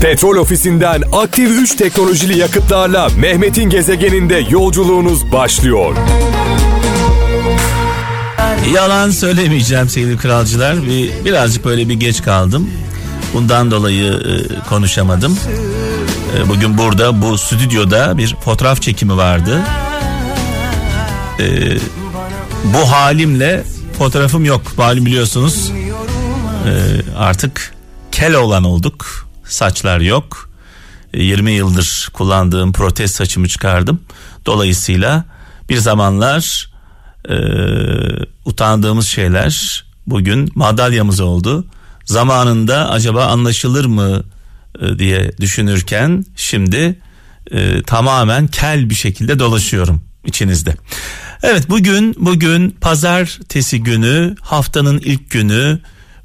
Petrol ofisinden aktif 3 teknolojili yakıtlarla Mehmet'in gezegeninde yolculuğunuz başlıyor. Yalan söylemeyeceğim sevgili kralcılar. Bir, birazcık böyle bir geç kaldım. Bundan dolayı e, konuşamadım. E, bugün burada bu stüdyoda bir fotoğraf çekimi vardı. E, bu halimle fotoğrafım yok. Malum biliyorsunuz. E, artık kel olan olduk. Saçlar yok. 20 yıldır kullandığım protez saçımı çıkardım. Dolayısıyla bir zamanlar e, utandığımız şeyler bugün madalyamız oldu. Zamanında acaba anlaşılır mı e, diye düşünürken şimdi e, tamamen kel bir şekilde dolaşıyorum içinizde. Evet bugün bugün pazartesi günü haftanın ilk günü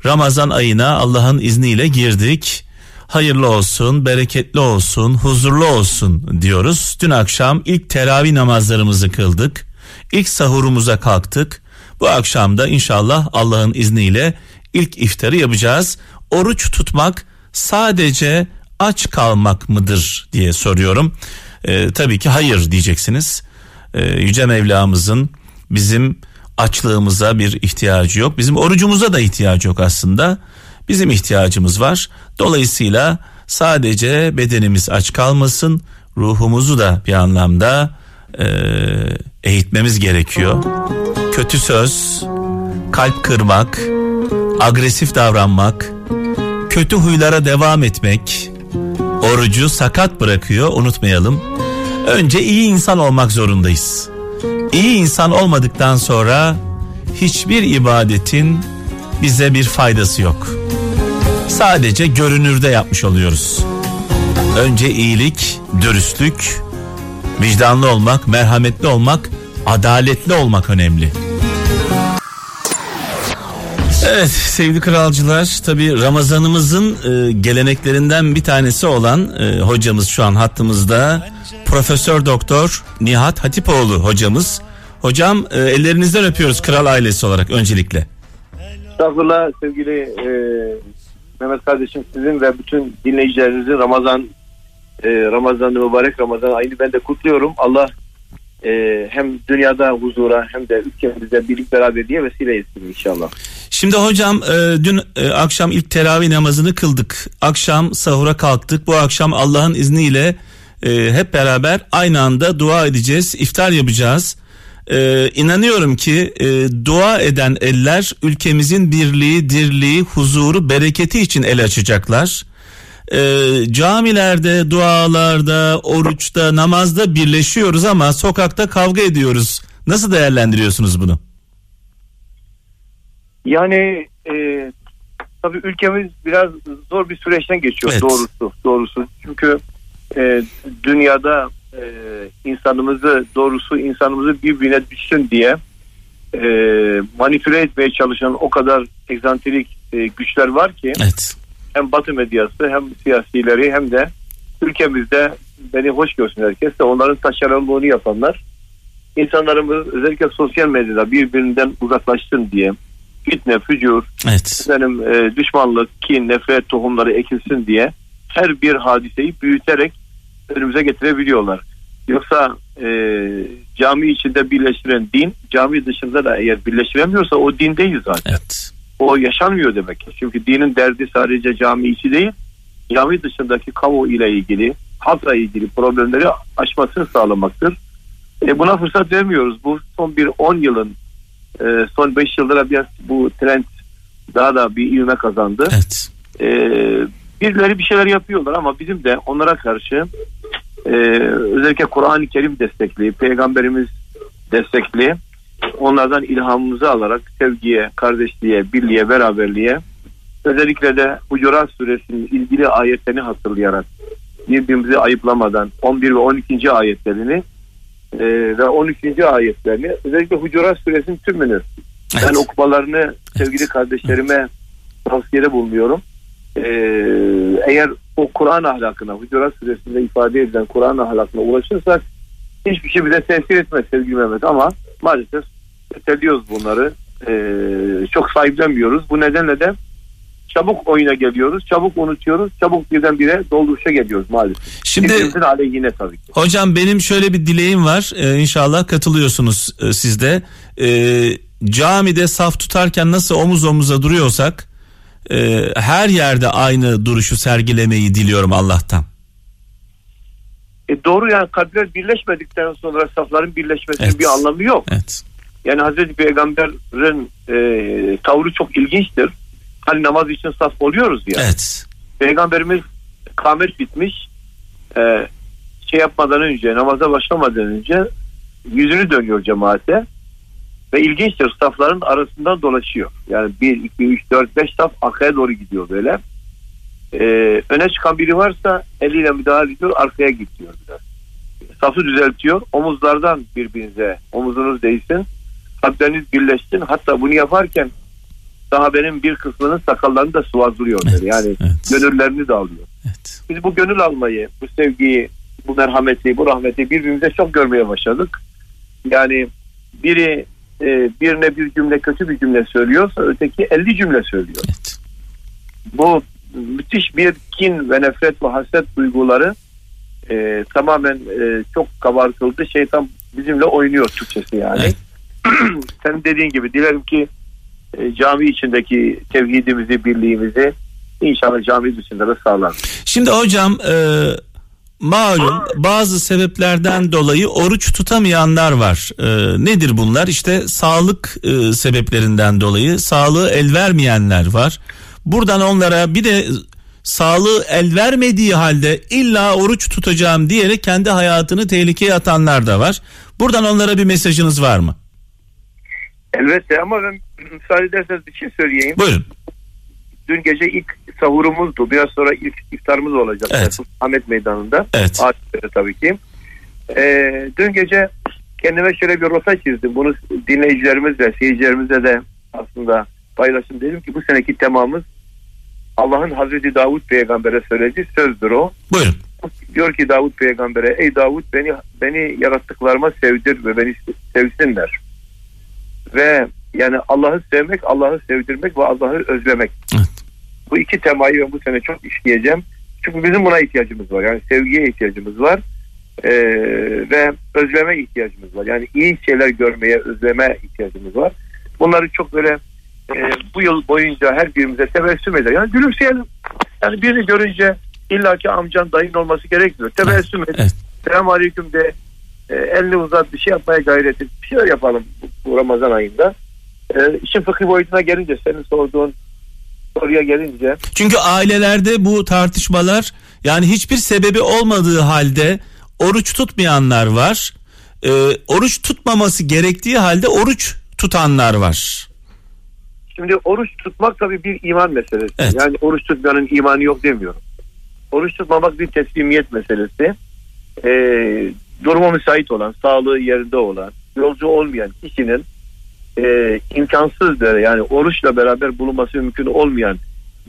Ramazan ayına Allah'ın izniyle girdik. Hayırlı olsun, bereketli olsun, huzurlu olsun diyoruz. Dün akşam ilk teravih namazlarımızı kıldık. İlk sahurumuza kalktık. Bu akşam da inşallah Allah'ın izniyle ilk iftarı yapacağız. Oruç tutmak sadece aç kalmak mıdır diye soruyorum. Ee, tabii ki hayır diyeceksiniz. Ee, Yüce Mevlamızın bizim açlığımıza bir ihtiyacı yok. Bizim orucumuza da ihtiyacı yok aslında. Bizim ihtiyacımız var. Dolayısıyla sadece bedenimiz aç kalmasın, ruhumuzu da bir anlamda e, eğitmemiz gerekiyor. Kötü söz, kalp kırmak, agresif davranmak, kötü huylara devam etmek orucu sakat bırakıyor unutmayalım. Önce iyi insan olmak zorundayız. İyi insan olmadıktan sonra hiçbir ibadetin bize bir faydası yok. Sadece görünürde yapmış oluyoruz. Önce iyilik, dürüstlük, vicdanlı olmak, merhametli olmak, adaletli olmak önemli. Evet sevgili kralcılar tabi Ramazanımızın e, geleneklerinden bir tanesi olan e, hocamız şu an hattımızda Profesör Doktor Nihat Hatipoğlu hocamız. Hocam e, ellerinizden öpüyoruz kral ailesi olarak öncelikle. Estağfurullah sevgili e, Mehmet kardeşim sizin ve bütün dinleyicilerinizin Ramazan e, Ramazan'ı mübarek Ramazan ayını ben de kutluyorum. Allah e, hem dünyada huzura hem de ülkemizde birlik beraberliğe vesile etsin inşallah. Şimdi hocam e, dün e, akşam ilk teravih namazını kıldık. Akşam sahura kalktık. Bu akşam Allah'ın izniyle e, hep beraber aynı anda dua edeceğiz. iftar yapacağız. E, inanıyorum ki e, dua eden eller ülkemizin birliği, dirliği, huzuru, bereketi için el açacaklar. E, camilerde, dualarda, oruçta, namazda birleşiyoruz ama sokakta kavga ediyoruz. Nasıl değerlendiriyorsunuz bunu? Yani e, tabii ülkemiz biraz zor bir süreçten geçiyor Evet. doğrusu doğrusu. Çünkü e, dünyada e, insanımızı doğrusu insanımızı birbirine düşsün diye e, manipüle etmeye çalışan o kadar egzantrik e, güçler var ki Evet. hem Batı medyası hem siyasileri hem de ülkemizde beni hoş görsün herkes de onların taşeronluğunu yapanlar insanlarımız özellikle sosyal medyada birbirinden uzaklaşsın diye fitne, fücur, Evet. efendim, e, düşmanlık, kin, nefret tohumları ekilsin diye her bir hadiseyi büyüterek önümüze getirebiliyorlar. Yoksa e, cami içinde birleştiren din, cami dışında da eğer birleştiremiyorsa o din değil zaten. Evet. O yaşanmıyor demek ki. Çünkü dinin derdi sadece cami içi değil, cami dışındaki kamu ile ilgili, halkla ilgili problemleri aşmasını sağlamaktır. E, buna fırsat vermiyoruz. Bu son bir 10 yılın, e, son 5 yıldır biraz bu trend daha da bir ivme kazandı. Evet. E, birileri bir şeyler yapıyorlar ama bizim de onlara karşı e, özellikle Kur'an-ı Kerim destekli, Peygamberimiz destekli onlardan ilhamımızı alarak sevgiye, kardeşliğe, birliğe, beraberliğe özellikle de Hucurat suresinin ilgili ayetlerini hatırlayarak birbirimizi ayıplamadan 11 ve 12. ayetlerini e, ve 12. ayetlerini özellikle Hucurat suresinin tümünü Evet. ben okumalarını sevgili kardeşlerime tavsiyede bulunuyorum. Ee, eğer o Kur'an ahlakına, Hucurat suresinde ifade edilen Kur'an ahlakına ulaşırsak hiçbir şey bize tesir etmez sevgili Mehmet ama maalesef öteliyoruz bunları. Ee, çok sahiplenmiyoruz. Bu nedenle de çabuk oyuna geliyoruz, çabuk unutuyoruz, çabuk birdenbire dolduruşa geliyoruz maalesef. Şimdi aleyhine tabii ki. hocam benim şöyle bir dileğim var. Ee, inşallah katılıyorsunuz e, siz de. Ee, camide saf tutarken nasıl omuz omuza duruyorsak e, her yerde aynı duruşu sergilemeyi diliyorum Allah'tan. E doğru yani kalpler birleşmedikten sonra safların birleşmesinin Evet. bir anlamı yok. Evet. Yani Hazreti Peygamber'in e, tavrı çok ilginçtir. Hani namaz için saf oluyoruz ya. Evet. Peygamberimiz kamet bitmiş. E, şey yapmadan önce namaza başlamadan önce yüzünü dönüyor cemaate. Ve ilginçtir safların arasından dolaşıyor. Yani 1, 2, 3, 4, 5 saf arkaya doğru gidiyor böyle. E, öne çıkan biri varsa eliyle müdahale ediyor arkaya gidiyor biraz. Safı düzeltiyor. Omuzlardan birbirinize omuzunuz değsin. Kalpleriniz birleşsin. Hatta bunu yaparken sahabenin bir kısmının sakallarını da sıvazlıyor. Evet, Yani evet. gönüllerini de alıyor. Evet. Biz bu gönül almayı, bu sevgiyi, bu merhameti, bu rahmeti birbirimize çok görmeye başladık. Yani biri birine bir cümle kötü bir cümle söylüyorsa öteki 50 cümle söylüyor. Evet. Bu müthiş bir kin ve nefret ve haset duyguları e, tamamen e, çok kabartıldı. Şeytan bizimle oynuyor Türkçesi yani. Evet. Senin dediğin gibi dilerim ki e, cami içindeki tevhidimizi, birliğimizi inşallah cami dışında da sağlar. Şimdi hocam e, malum bazı sebeplerden dolayı oruç tutamayanlar var. E, nedir bunlar? İşte sağlık e, sebeplerinden dolayı sağlığı el vermeyenler var. Buradan onlara bir de sağlığı el vermediği halde illa oruç tutacağım diyerek kendi hayatını tehlikeye atanlar da var. Buradan onlara bir mesajınız var mı? Elbette ama ben müsaade ederseniz bir şey söyleyeyim. Buyurun. Dün gece ilk sahurumuzdu. Biraz sonra ilk iftarımız olacak. Evet. Ahmet Meydanı'nda. Evet. Ağaçları tabii ki. Ee, dün gece kendime şöyle bir rota çizdim. Bunu dinleyicilerimizle, seyircilerimizle de aslında paylaşın. Dedim ki bu seneki temamız Allah'ın Hazreti Davut peygambere söylediği sözdür o. Buyurun. Diyor ki Davut peygambere ey Davut beni beni yarattıklarıma sevdir ve beni sevsinler. Ve yani Allah'ı sevmek, Allah'ı sevdirmek ve Allah'ı özlemek. Evet. Bu iki temayı ben bu sene çok işleyeceğim. Çünkü bizim buna ihtiyacımız var. Yani sevgiye ihtiyacımız var. Ee, ve özleme ihtiyacımız var. Yani iyi şeyler görmeye, özleme ihtiyacımız var. Bunları çok böyle e, bu yıl boyunca her birimize tebessüm eder. Yani gülümseyelim. Yani birini görünce illaki amcan dayın olması gerekmiyor. Tebessüm et. Evet. Selamun aleyküm de e, elini uzat bir şey yapmaya gayret et. Bir şeyler yapalım bu, bu Ramazan ayında. E, işin fıkhi boyutuna gelince senin sorduğun soruya gelince Çünkü ailelerde bu tartışmalar yani hiçbir sebebi olmadığı halde oruç tutmayanlar var. Ee, oruç tutmaması gerektiği halde oruç tutanlar var. Şimdi oruç tutmak tabii bir iman meselesi. Evet. Yani oruç tutmanın imanı yok demiyorum. Oruç tutmamak bir teslimiyet meselesi. Ee, duruma müsait olan, sağlığı yerinde olan, yolcu olmayan kişinin e, imkansızdır. Yani oruçla beraber bulunması mümkün olmayan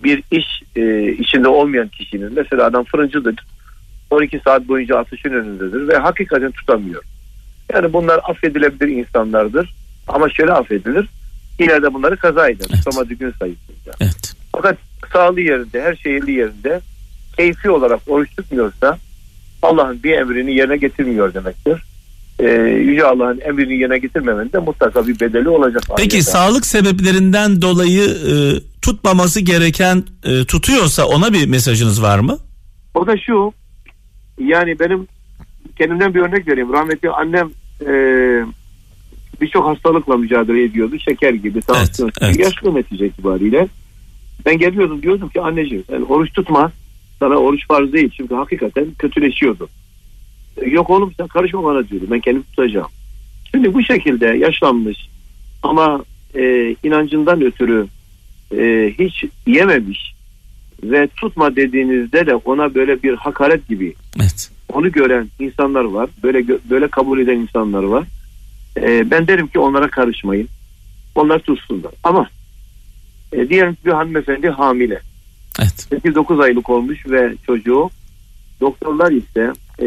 bir iş e, içinde olmayan kişinin mesela adam fırıncıdır 12 saat boyunca ateşin önündedir ve hakikaten tutamıyor. Yani bunlar affedilebilir insanlardır ama şöyle affedilir ileride bunları kaza eder. Evet. Tutamadığı gün sayısında. Evet. Fakat sağlığı yerinde, her şey yerli yerinde keyfi olarak oruç tutmuyorsa Allah'ın bir emrini yerine getirmiyor demektir. Ee, Yüce Allah'ın emrini yerine getirmemenin de mutlaka bir bedeli olacak. Peki ahirete. sağlık sebeplerinden dolayı e, tutmaması gereken e, tutuyorsa ona bir mesajınız var mı? O da şu yani benim kendimden bir örnek vereyim. Rahmetli annem e, birçok hastalıkla mücadele ediyordu. Şeker gibi, tansiyon gibi. evet. Yaşlı netice itibariyle. Ben geliyordum diyordum ki anneciğim sen oruç tutma. Sana oruç farz değil. Çünkü hakikaten kötüleşiyordu. E, Yok oğlum sen karışma bana diyordu. Ben kendim tutacağım. Şimdi bu şekilde yaşlanmış ama e, inancından ötürü e, hiç yememiş ve tutma dediğinizde de ona böyle bir hakaret gibi Evet. onu gören insanlar var. Böyle böyle kabul eden insanlar var. Ee, ben derim ki onlara karışmayın. Onlar tutsunlar. Ama e, diyelim bir hanımefendi hamile. Evet. 8-9 aylık olmuş ve çocuğu doktorlar ise e,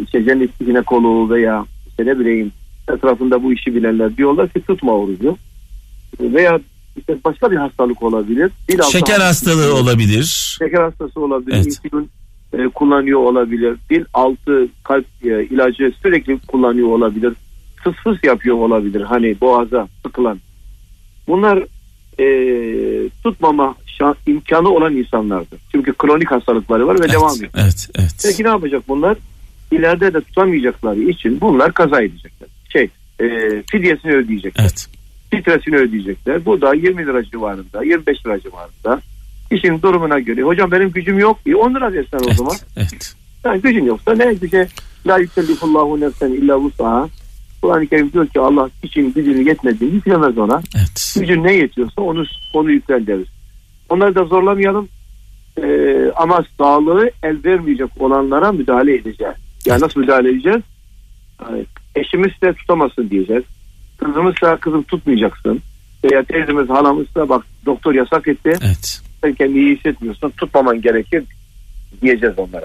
işte cennet ginekoloğu veya işte ne bileyim etrafında bu işi bilenler diyorlar ki tutma orucu. Veya işte başka bir hastalık olabilir. Dil Şeker hastalığı olabilir. Şeker hastası olabilir. Evet. insülin e, kullanıyor olabilir. Dil altı kalp e, ilacı sürekli kullanıyor olabilir. Fıs fıs yapıyor olabilir. Hani boğaza sıkılan. Bunlar e, tutmama şan- imkanı olan insanlardır. Çünkü kronik hastalıkları var ve Evet, devam ediyor. evet, evet. Peki ne yapacak bunlar? İleride de tutamayacakları için bunlar kaza edecekler. Şey, e, fidyesini ödeyecekler. Evet. Stresini ödeyecekler. Bu da 20 lira civarında, 25 lira civarında. İşin durumuna göre. Hocam benim gücüm yok. E 10 lira versen o Evet, zaman. evet. Yani gücün yoksa ne güce la yükellifullahu nefsen illa vusaha. Kur'an-ı Kerim diyor ki Allah için gücünü yetmediğini yüklemez ona. evet. Gücün ne yetiyorsa onu onu yüklen deriz. Onları da zorlamayalım. Ee, ama sağlığı el vermeyecek olanlara müdahale edeceğiz. Yani nasıl müdahale edeceğiz? Yani eşimiz de tutamasın diyeceğiz. Kızımızsa kızım tutmayacaksın. Veya teyzemiz halamızsa bak doktor yasak etti. Evet. Sen kendini iyi hissetmiyorsun. Tutmaman gerekir diyeceğiz onlara.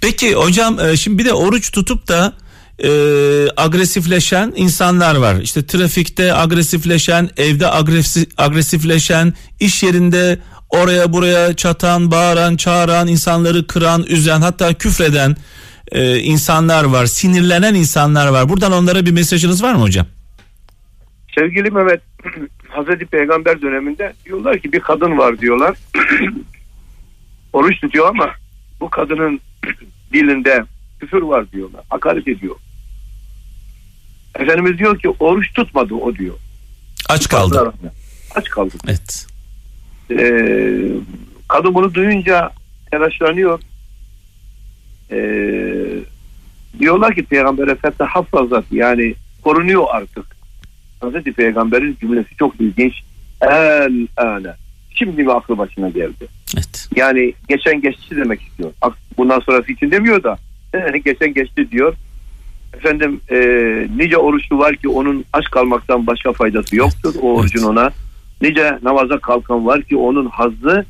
Peki hocam e, şimdi bir de oruç tutup da e, agresifleşen insanlar var. İşte trafikte agresifleşen, evde agresi- agresifleşen, iş yerinde oraya buraya çatan, bağıran, çağıran, insanları kıran, üzen, hatta küfreden e, insanlar var. Sinirlenen insanlar var. Buradan onlara bir mesajınız var mı hocam? Sevgili Mehmet Hazreti Peygamber döneminde diyorlar ki bir kadın var diyorlar. Oruç tutuyor ama bu kadının dilinde küfür var diyorlar. Hakaret ediyor. Efendimiz diyor ki oruç tutmadı o diyor. Aç kaldı. Aç kaldı. Evet. Ee, kadın bunu duyunca telaşlanıyor. Ee, diyorlar ki Peygamber Efendimiz hafızat yani korunuyor artık. Hazreti Peygamber'in cümlesi çok ilginç. El ane. Şimdi mi aklı başına geldi? Evet. Yani geçen geçti demek istiyor. Bundan sonrası için demiyor da geçen geçti diyor. Efendim e, nice oruçlu var ki onun aç kalmaktan başka faydası yoktur o orucun ona. Nice namaza kalkan var ki onun hazzı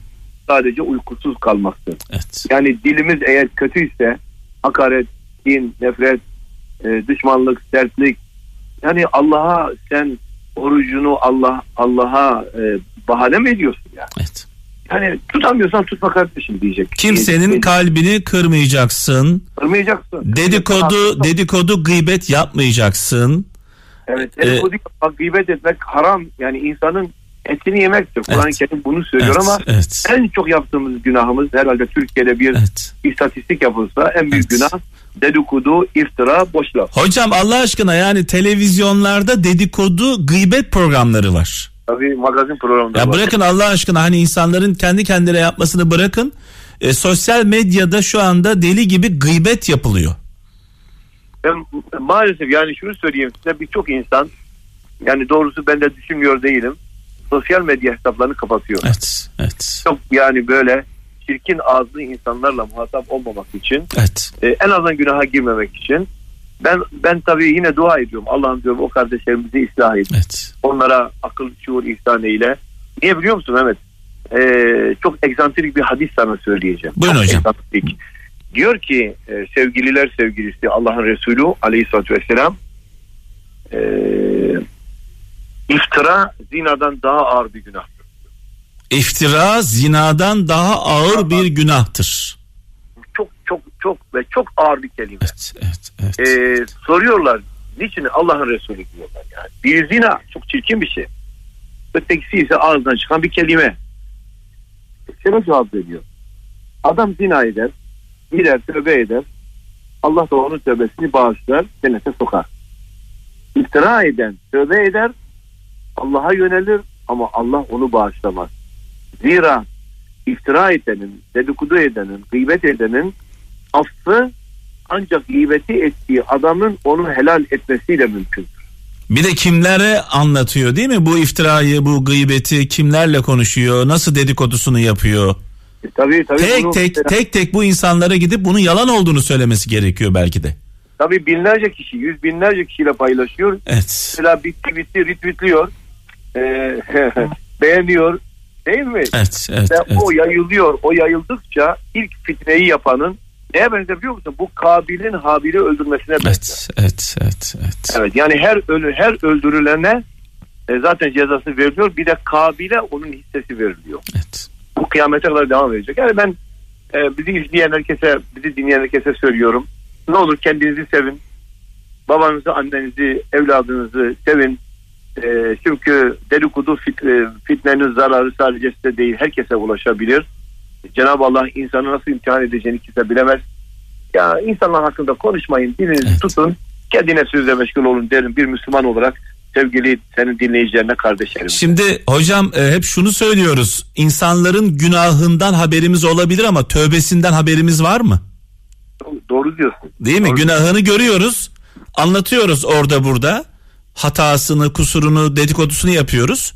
sadece uykusuz kalmaktır. Evet. Yani dilimiz eğer kötüyse hakaret, din, nefret, e, düşmanlık, sertlik yani Allah'a sen orucunu Allah Allah'a e, bahane mi ediyorsun ya? Evet. Yani tutamıyorsan tutma kardeşim diyecek. Kimsenin Diyecek. kalbini kırmayacaksın. kırmayacaksın. Dedikodu dedikodu gıybet yapmayacaksın. Evet. Ee, Dedikodu yapmak, gıybet etmek haram. Yani insanın etini yemektir. Kur'an-ı Evet. Kerim bunu söylüyor Evet, ama evet. en çok yaptığımız günahımız herhalde Türkiye'de bir Evet. istatistik yapılsa en büyük Evet. günah dedikodu, iftira, boş laf. Hocam Allah aşkına yani televizyonlarda dedikodu gıybet programları var. Tabii magazin programında Ya var. bırakın Allah aşkına hani insanların kendi kendine yapmasını bırakın. E, sosyal medyada şu anda deli gibi gıybet yapılıyor. Ben maalesef yani şunu söyleyeyim size birçok insan yani doğrusu ben de düşünmüyor değilim. Sosyal medya hesaplarını kapatıyor. Evet, evet, Çok yani böyle çirkin ağızlı insanlarla muhatap olmamak için evet. e, en azından günaha girmemek için ben ben tabii yine dua ediyorum. Allah'ım diyorum o kardeşlerimizi ıslah et. evet. Onlara akıl, şuur, ihsan eyle. Niye biliyor musun Mehmet? E, çok egzantrik bir hadis sana söyleyeceğim. Buyurun Çok hocam. egzantrik. Diyor ki e, sevgililer sevgilisi Allah'ın Resulü aleyhissalatü vesselam e, iftira zinadan daha ağır bir günah. İftira zinadan daha ağır bir günahtır. Çok çok ve çok ağır bir kelime. Evet, evet, evet. e, soruyorlar niçin Allah'ın Resulü diyorlar yani. Bir zina çok çirkin bir şey. Ötekisi ise ağızdan çıkan bir kelime. Şöyle cevap veriyor. Adam zina eder, gider tövbe eder. Allah da onun tövbesini bağışlar, cennete sokar. İftira eden tövbe eder, Allah'a yönelir ama Allah onu bağışlamaz. Zira iftira edenin, dedikodu edenin, gıybet edenin affı ancak gıybeti ettiği adamın onu helal etmesiyle mümkün. Bir de kimlere anlatıyor değil mi bu iftirayı, bu gıybeti kimlerle konuşuyor, nasıl dedikodusunu yapıyor. E, tabii tabii. Tek bunu- tek tek tek bu insanlara gidip bunun yalan olduğunu söylemesi gerekiyor belki de. Tabii binlerce kişi, yüz binlerce kişiyle paylaşıyor. Evet. Mesela bitti bitti retweetliyor. Ee, beğeniyor. Değil mi? Evet, evet, Ve evet. o yayılıyor. O yayıldıkça ilk fitneyi yapanın neye benzer biliyor musun? Bu Kabil'in Habil'i öldürmesine benzer. Evet, evet, evet, evet. Evet yani her ölü her öldürülene e, zaten cezası veriliyor. Bir de Kabil'e onun hissesi veriliyor. Evet. Bu kıyamete kadar devam edecek. Yani ben e, bizi izleyen herkese, bizi dinleyen herkese söylüyorum. Ne olur kendinizi sevin. Babanızı, annenizi, evladınızı sevin. E, çünkü dedikodu fit, e, fitnenin zararı sadece size değil herkese ulaşabilir. Cenab-ı Allah insanı nasıl imtihan edeceğini kimse bilemez. Ya insanlar hakkında konuşmayın, dilinizi Evet. tutun. Kendine sözle meşgul olun derim bir Müslüman olarak sevgili senin dinleyicilerine kardeşlerim. Şimdi hocam e, hep şunu söylüyoruz. İnsanların günahından haberimiz olabilir ama tövbesinden haberimiz var mı? Doğru diyorsun. Değil mi? Doğru. Günahını görüyoruz. Anlatıyoruz orada burada. Hatasını, kusurunu, dedikodusunu yapıyoruz.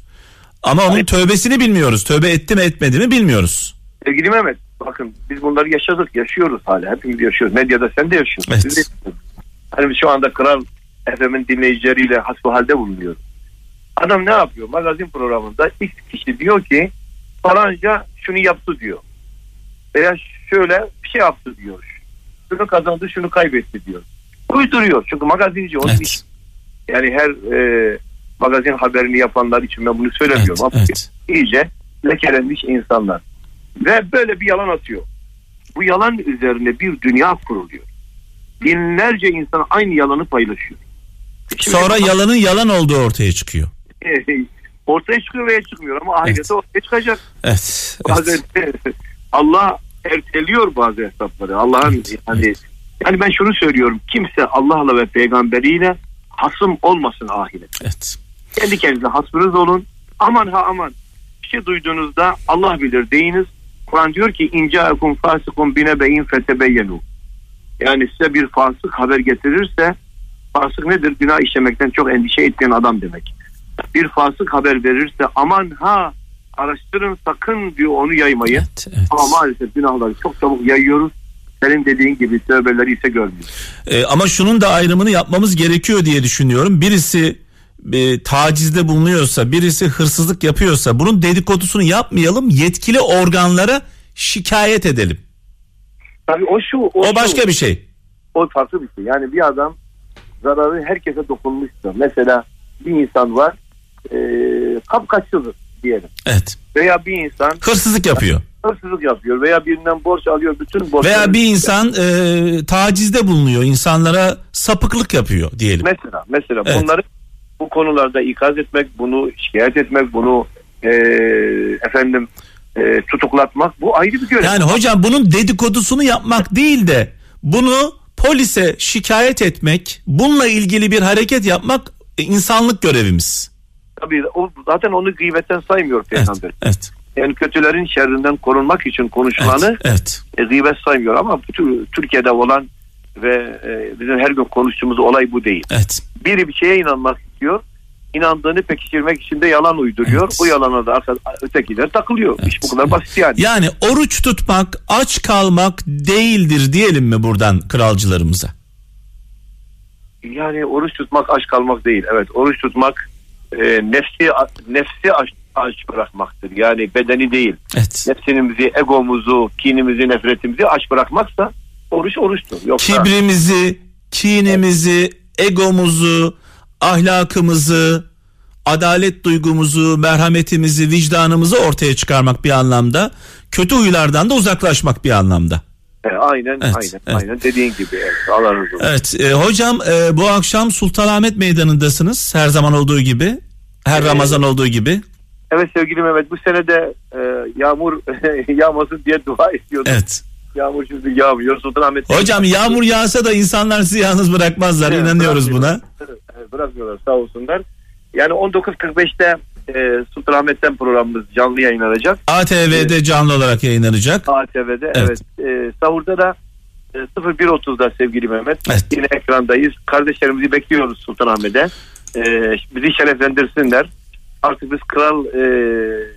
Ama onun Evet. tövbesini bilmiyoruz. Tövbe etti mi etmedi mi bilmiyoruz. Sevgili Mehmet bakın biz bunları yaşadık yaşıyoruz hala hepimiz yaşıyoruz medyada sen de yaşıyorsun. Evet. Siz de yaşıyorsunuz. Hani biz şu anda Kral FM'in dinleyicileriyle hasbuhalde bulunuyoruz. Adam ne yapıyor magazin programında X kişi diyor ki falanca şunu yaptı diyor. Veya şöyle bir şey yaptı diyor. Şunu kazandı şunu kaybetti diyor. Uyduruyor çünkü magazinci onun. Evet. Yani her e, magazin haberini yapanlar için ben bunu Evet, söylemiyorum. Ama evet. iyice lekelenmiş insanlar. Ve böyle bir yalan atıyor. Bu yalan üzerine bir dünya kuruluyor. Binlerce insan aynı yalanı paylaşıyor. Şimdi Sonra bu- yalanın yalan olduğu ortaya çıkıyor. ortaya çıkıyor veya çıkmıyor ama ahirete Evet. ortaya çıkacak. Evet. Bazen evet. Allah erteliyor bazı hesapları. Allah'ın Evet, yani yani ben şunu söylüyorum. Kimse Allah'la ve peygamberiyle hasım olmasın ahiret. evet. Kendi kendinize hasbınız olun. Aman ha aman. Bir şey duyduğunuzda Allah bilir deyiniz. Kur'an diyor ki incaekum fasikum binebeyin fetebeyyenu. Yani size bir fasık haber getirirse fasık nedir? Günah işlemekten çok endişe etmeyen adam demek. Bir fasık haber verirse aman ha araştırın sakın diyor onu yaymayın. Evet, evet. Ama maalesef günahları çok çabuk yayıyoruz. Senin dediğin gibi tövbeleri ise görmüyoruz. Ee, ama şunun da ayrımını yapmamız gerekiyor diye düşünüyorum. Birisi e, tacizde bulunuyorsa, birisi hırsızlık yapıyorsa bunun dedikodusunu yapmayalım. Yetkili organlara şikayet edelim. Tabii o şu. O şu. başka bir şey. o farklı bir şey. Yani bir adam zararı herkese dokunmuşsa mesela bir insan var e, kapkaççıdır diyelim Evet. veya bir insan Hırsızlık yapıyor. hırsızlık yapıyor veya birinden borç alıyor bütün borçları Veya bir insan e, tacizde bulunuyor. insanlara sapıklık yapıyor diyelim. mesela mesela Evet. bunları bu konularda ikaz etmek bunu şikayet etmek bunu e, efendim e, tutuklatmak bu ayrı bir görev. Yani hocam bunun dedikodusunu yapmak değil de bunu polise şikayet etmek, bununla ilgili bir hareket yapmak e, insanlık görevimiz. Tabii o, zaten onu gıybetten saymıyor Evet. peygamber. Evet. Yani kötülerin şerrinden korunmak için Evet. konuşulanı evet. e, gıybet saymıyor ama bu Türkiye'de olan ve e, bizim her gün konuştuğumuz olay bu değil. Evet. Biri bir şeye inanmak istiyor. inandığını pekiştirmek için de yalan uyduruyor. Evet. Bu yalana da arka, ötekiler takılıyor. Evet. İş bu kadar basit yani. Yani oruç tutmak aç kalmak değildir diyelim mi buradan kralcılarımıza? Yani oruç tutmak aç kalmak değil. Evet oruç tutmak e, nefsi nefsi aç, aç bırakmaktır. Yani bedeni değil. Evet. Nefsinimizi, egomuzu, kinimizi, nefretimizi aç bırakmaksa oruç oruçtur. Yoksa Kibrimizi, kinimizi, egomuzu, ahlakımızı, adalet duygumuzu, merhametimizi, vicdanımızı ortaya çıkarmak bir anlamda, kötü huylardan da uzaklaşmak bir anlamda. E, aynen Evet, aynen evet. aynen dediğin gibi. Evet. Evet, e, hocam e, bu akşam Sultanahmet Meydanı'ndasınız her zaman olduğu gibi, her Evet. Ramazan olduğu gibi. Evet sevgili Mehmet bu sene de e, yağmur yağmasın diye dua ediyordum. Evet. Yağmur şimdi yağmıyor. Sultanahmet Hocam yağmur yağsa da insanlar sizi yalnız bırakmazlar, Evet, inanıyoruz buna. Evet, bırakmıyorlar sağ olsunlar. Yani 19.45'te e, Sultanahmet'ten programımız canlı yayınlanacak. ATV'de canlı olarak yayınlanacak. ATV'de Evet. evet. E, sahurda da e, 01.30'da sevgili Mehmet. Evet. Yine ekrandayız. Kardeşlerimizi bekliyoruz Sultanahmet'e. E, bizi şereflendirsinler. Artık biz kral e,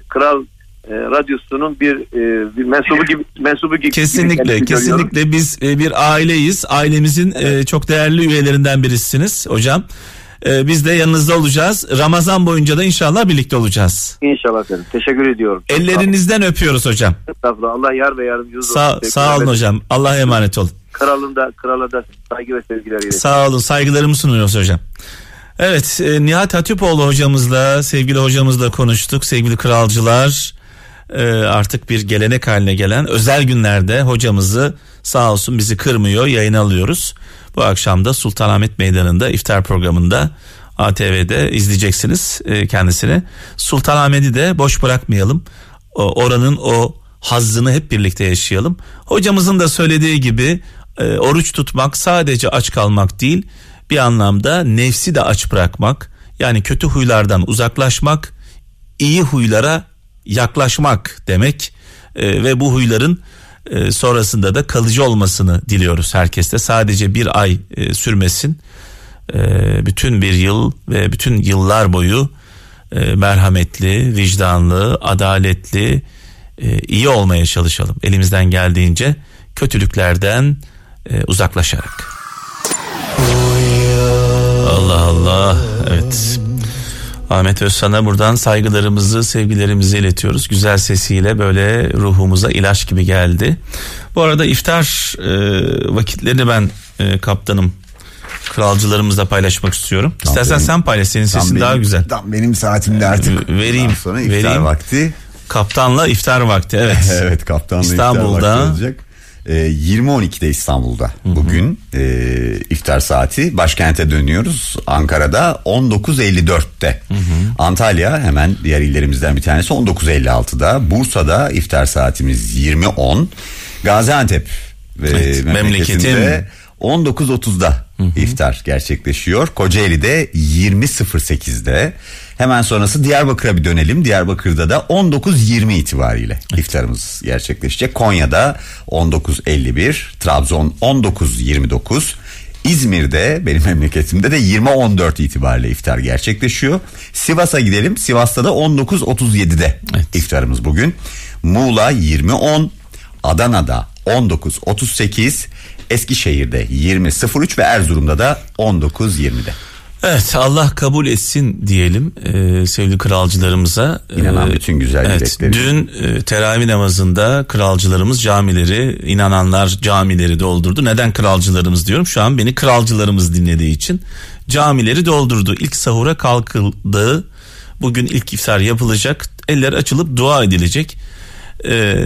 kral e, radyosunun bir, e, bir mensubu gibi mensubu gibi Kesinlikle, gibi görüyorum. kesinlikle biz e, bir aileyiz. Ailemizin e, çok değerli üyelerinden birisiniz hocam. E, Biz de yanınızda olacağız. Ramazan boyunca da inşallah birlikte olacağız. İnşallah efendim. Teşekkür ediyorum. Ellerinizden öpüyoruz hocam. Estağfurullah. Allah yar ve yardımcınız Sağ, olsun. sağ olun hocam. Allah'a emanet olun. Kralın da krala da saygı ve sevgiler iletin. Sağ olun. Saygılarımı sunuyoruz hocam. Evet e, Nihat Hatipoğlu hocamızla sevgili hocamızla konuştuk sevgili kralcılar e, artık bir gelenek haline gelen özel günlerde hocamızı sağ olsun bizi kırmıyor yayın alıyoruz. Bu akşam da Sultanahmet Meydanı'nda iftar programında ATV'de izleyeceksiniz e, kendisini. Sultanahmet'i de boş bırakmayalım. Oranın o hazzını hep birlikte yaşayalım. Hocamızın da söylediği gibi e, oruç tutmak sadece aç kalmak değil bir anlamda nefsi de aç bırakmak yani kötü huylardan uzaklaşmak iyi huylara yaklaşmak demek e, ve bu huyların e, sonrasında da kalıcı olmasını diliyoruz herkeste sadece bir ay e, sürmesin e, bütün bir yıl ve bütün yıllar boyu e, merhametli vicdanlı adaletli e, iyi olmaya çalışalım elimizden geldiğince kötülüklerden e, uzaklaşarak. Allah Allah evet. Ahmet Özsan'a buradan saygılarımızı, sevgilerimizi iletiyoruz. Güzel sesiyle böyle ruhumuza ilaç gibi geldi. Bu arada iftar e, vakitlerini ben e, kaptanım kralcılarımızla paylaşmak istiyorum. Tam İstersen benim, sen paylaş senin sesin benim, daha güzel. Tam benim saatimde artık. Vereyim. sonra iftar vereyim. vakti. Kaptanla iftar vakti evet. evet kaptanla İstanbul'da. iftar vakti olacak. E, 20.12'de İstanbul'da bugün e, iftar saati başkente dönüyoruz Ankara'da 19.54'te Antalya hemen diğer illerimizden bir tanesi 19.56'da Bursa'da iftar saatimiz 20.10 Gaziantep ve Evet, memleketinde memleketim. 19.30'da iftar gerçekleşiyor. Kocaeli'de 20.08'de. Hemen sonrası Diyarbakır'a bir dönelim. Diyarbakır'da da 19.20 itibariyle iftarımız gerçekleşecek. Konya'da 19.51, Trabzon 19.29, İzmir'de benim memleketimde de 20.14 itibariyle iftar gerçekleşiyor. Sivas'a gidelim. Sivas'ta da 19.37'de Evet. iftarımız bugün. Muğla 20.10, Adana'da 19.38, Eskişehir'de 20.03 ve Erzurum'da da 19.20'de. Evet Allah kabul etsin diyelim e, sevgili kralcılarımıza. İnanan E, bütün güzel evet, dilekleri. Dün e, teravih namazında kralcılarımız camileri, inananlar camileri doldurdu. Neden kralcılarımız diyorum? Şu an beni kralcılarımız dinlediği için camileri doldurdu. İlk sahura kalkıldı. Bugün ilk iftar yapılacak. Eller açılıp dua edilecek. E,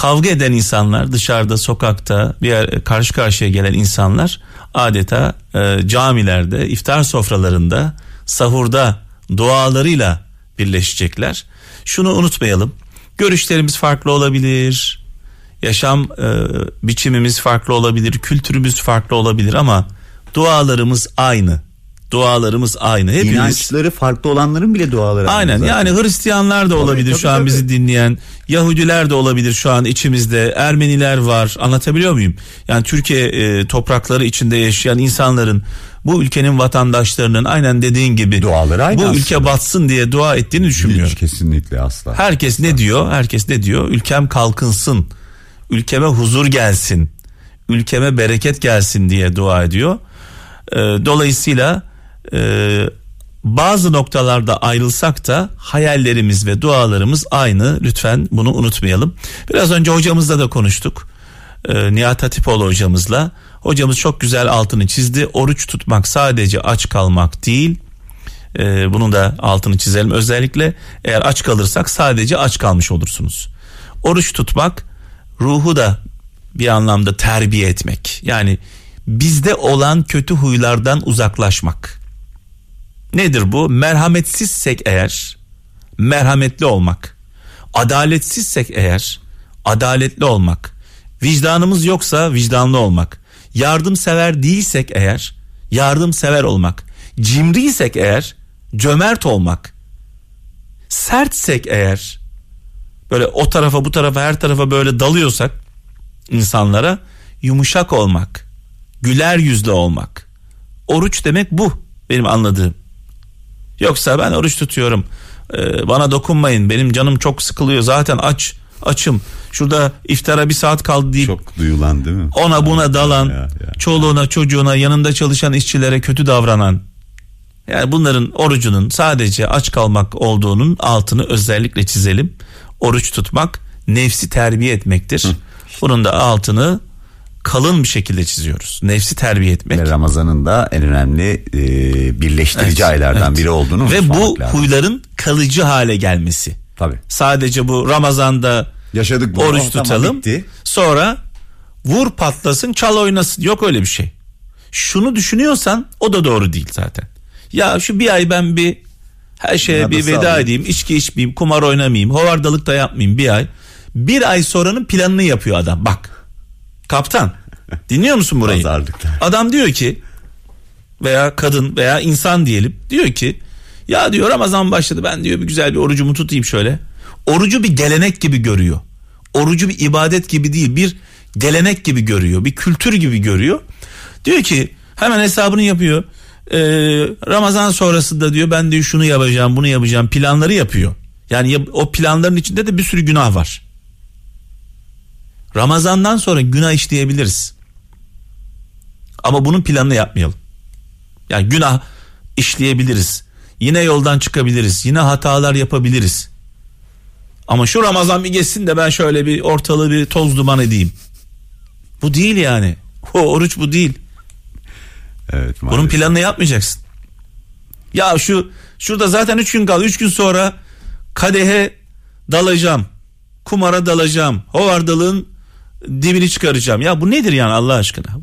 kavga eden insanlar dışarıda sokakta bir yer, karşı karşıya gelen insanlar adeta e, camilerde iftar sofralarında sahurda dualarıyla birleşecekler. Şunu unutmayalım. Görüşlerimiz farklı olabilir. Yaşam e, biçimimiz farklı olabilir, kültürümüz farklı olabilir ama dualarımız aynı. Dualarımız aynı. Hepimiz İnançları farklı olanların bile duaları. Aynen aynı zaten. yani Hristiyanlar da olabilir tabii, şu an tabii. bizi dinleyen. Yahudiler de olabilir şu an içimizde. Ermeniler var. Anlatabiliyor muyum? Yani Türkiye e, toprakları içinde yaşayan insanların bu ülkenin vatandaşlarının aynen dediğin gibi Duaları aynı bu aslında. ülke batsın diye dua ettiğini düşünmüyorum. Hiç kesinlikle asla. Herkes ne diyor? Herkes ne diyor? Ülkem kalkınsın. Ülkeme huzur gelsin. Ülkeme bereket gelsin diye dua ediyor. Ee, dolayısıyla e, bazı noktalarda ayrılsak da hayallerimiz ve dualarımız aynı. Lütfen bunu unutmayalım. Biraz önce hocamızla da konuştuk. Ee, Nihat Hatipoğlu hocamızla. Hocamız çok güzel altını çizdi. Oruç tutmak sadece aç kalmak değil. Ee, bunun da altını çizelim. Özellikle eğer aç kalırsak sadece aç kalmış olursunuz. Oruç tutmak ruhu da bir anlamda terbiye etmek. Yani bizde olan kötü huylardan uzaklaşmak. Nedir bu? Merhametsizsek eğer merhametli olmak. Adaletsizsek eğer adaletli olmak. Vicdanımız yoksa vicdanlı olmak. Yardımsever değilsek eğer yardımsever olmak. Cimriysek eğer cömert olmak. Sertsek eğer böyle o tarafa bu tarafa her tarafa böyle dalıyorsak insanlara yumuşak olmak. Güler yüzlü olmak. Oruç demek bu benim anladığım. Yoksa ben oruç tutuyorum. Ee, bana dokunmayın. Benim canım çok sıkılıyor. Zaten aç. Açım. Şurada iftara bir saat kaldı deyip Çok duyulan değil mi? ona buna dalan, Ya, ya. çoluğuna çocuğuna yanında çalışan işçilere kötü davranan. Yani bunların orucunun sadece aç kalmak olduğunun altını özellikle çizelim. Oruç tutmak nefsi terbiye etmektir. Bunun da altını kalın bir şekilde çiziyoruz. Nefsi terbiye etmek. Ve Ramazan'ın da en önemli e, birleştirici Evet, aylardan evet. biri olduğunu Ve bu lazım. huyların kalıcı hale gelmesi. Tabii. Sadece bu Ramazan'da Yaşadık bunu. oruç tutalım. bitti. Sonra vur patlasın çal oynasın. Yok öyle bir şey. Şunu düşünüyorsan o da doğru değil zaten. Ya şu bir ay ben bir her şeye Bunları bir veda alayım? edeyim. içki içmeyeyim, kumar oynamayayım, hovardalık da yapmayayım bir ay. Bir ay sonranın planını yapıyor adam. Bak. Kaptan. Dinliyor musun burayı? Pazarlıklar. Adam diyor ki veya kadın veya insan diyelim diyor ki ya diyor Ramazan başladı ben diyor bir güzel bir orucumu tutayım şöyle. Orucu bir gelenek gibi görüyor. Orucu bir ibadet gibi değil bir gelenek gibi görüyor. Bir kültür gibi görüyor. Diyor ki hemen hesabını yapıyor. Ee, Ramazan sonrasında diyor ben diyor şunu yapacağım bunu yapacağım planları yapıyor. Yani o planların içinde de bir sürü günah var. Ramazandan sonra günah işleyebiliriz. Ama bunun planını yapmayalım. Yani günah işleyebiliriz. Yine yoldan çıkabiliriz. Yine hatalar yapabiliriz. Ama şu Ramazan bir geçsin de ben şöyle bir ortalığı bir toz duman edeyim. Bu değil yani. O oruç bu değil. Evet, Bunun maalesef. planını yapmayacaksın. Ya şu şurada zaten 3 gün kaldı. 3 gün sonra kadehe dalacağım. Kumara dalacağım. Hovardalığın dibini çıkaracağım. Ya bu nedir yani Allah aşkına?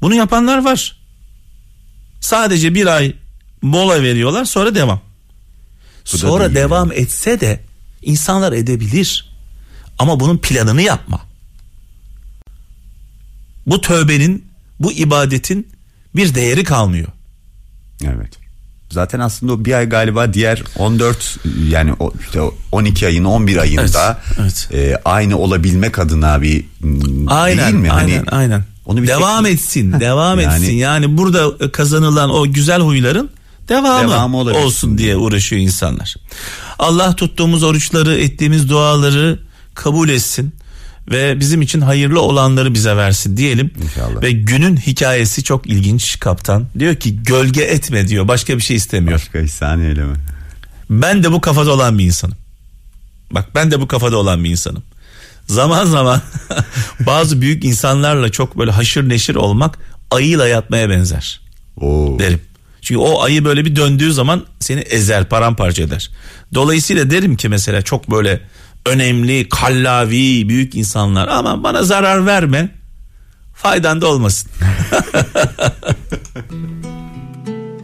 Bunu yapanlar var. Sadece bir ay mola veriyorlar sonra devam. Bu Sonra devam etse de insanlar edebilir. Ama bunun planını yapma. Bu tövbenin, bu ibadetin bir değeri kalmıyor. Evet. Zaten aslında o bir ay galiba diğer 14 yani işte o 12 ayın 11 ayında Evet, e, aynı olabilmek adına bir Aynen, değil mi? aynen, hani aynen. Onu bir devam tek- etsin, devam Yani- etsin. Yani burada kazanılan o güzel huyların devamı, Devamı olsun diye uğraşıyor insanlar. Allah tuttuğumuz oruçları, ettiğimiz duaları kabul etsin ve bizim için hayırlı olanları bize versin diyelim. İnşallah. Ve günün hikayesi çok ilginç kaptan. Diyor ki gölge etme diyor. Başka bir şey istemiyor. Başka ihsan eyleme. Ben de bu kafada olan bir insanım. Bak ben de bu kafada olan bir insanım. Zaman zaman bazı büyük insanlarla çok böyle haşır neşir olmak ayıyla yatmaya benzer Oo. derim. Çünkü o ayı böyle bir döndüğü zaman seni ezer paramparça eder. Dolayısıyla derim ki mesela çok böyle önemli kallavi büyük insanlar ama bana zarar verme faydan da olmasın.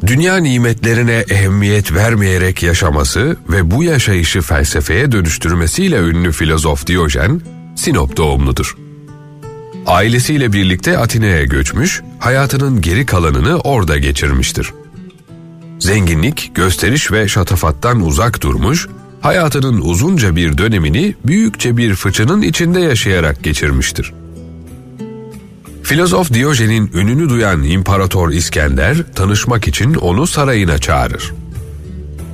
Dünya nimetlerine ehemmiyet vermeyerek yaşaması ve bu yaşayışı felsefeye dönüştürmesiyle ünlü filozof Diyojen, Sinop doğumludur. Ailesiyle birlikte Atina'ya göçmüş, hayatının geri kalanını orada geçirmiştir. Zenginlik, gösteriş ve şatafattan uzak durmuş, hayatının uzunca bir dönemini büyükçe bir fıçının içinde yaşayarak geçirmiştir. Filozof Diyojen'in ününü duyan İmparator İskender tanışmak için onu sarayına çağırır.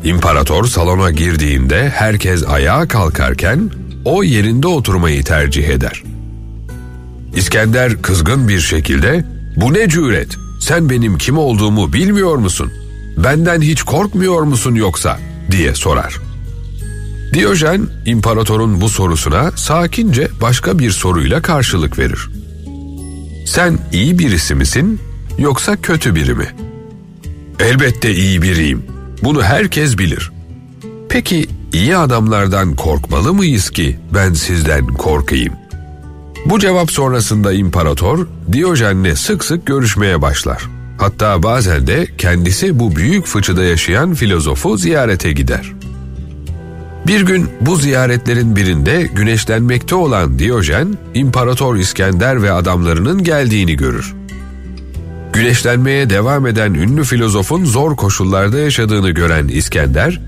İmparator salona girdiğinde herkes ayağa kalkarken o yerinde oturmayı tercih eder. İskender kızgın bir şekilde "Bu ne cüret? Sen benim kim olduğumu bilmiyor musun? Benden hiç korkmuyor musun yoksa?" diye sorar. Diyojen imparatorun bu sorusuna sakince başka bir soruyla karşılık verir. Sen iyi birisi misin yoksa kötü biri mi? Elbette iyi biriyim. Bunu herkes bilir. Peki iyi adamlardan korkmalı mıyız ki ben sizden korkayım? Bu cevap sonrasında imparator Diyojen'le sık sık görüşmeye başlar. Hatta bazen de kendisi bu büyük fıçıda yaşayan filozofu ziyarete gider. Bir gün bu ziyaretlerin birinde güneşlenmekte olan Diyojen, İmparator İskender ve adamlarının geldiğini görür. Güneşlenmeye devam eden ünlü filozofun zor koşullarda yaşadığını gören İskender,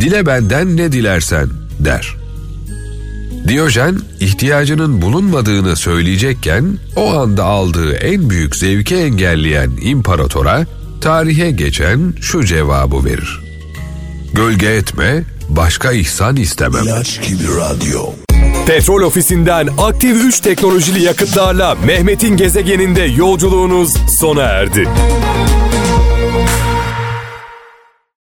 "Dile benden ne dilersen." der. Diyojen ihtiyacının bulunmadığını söyleyecekken o anda aldığı en büyük zevki engelleyen imparatora tarihe geçen şu cevabı verir. Gölge etme, başka ihsan istemem. İlaç gibi radyo. Petrol ofisinden aktif 3 teknolojili yakıtlarla Mehmet'in gezegeninde yolculuğunuz sona erdi.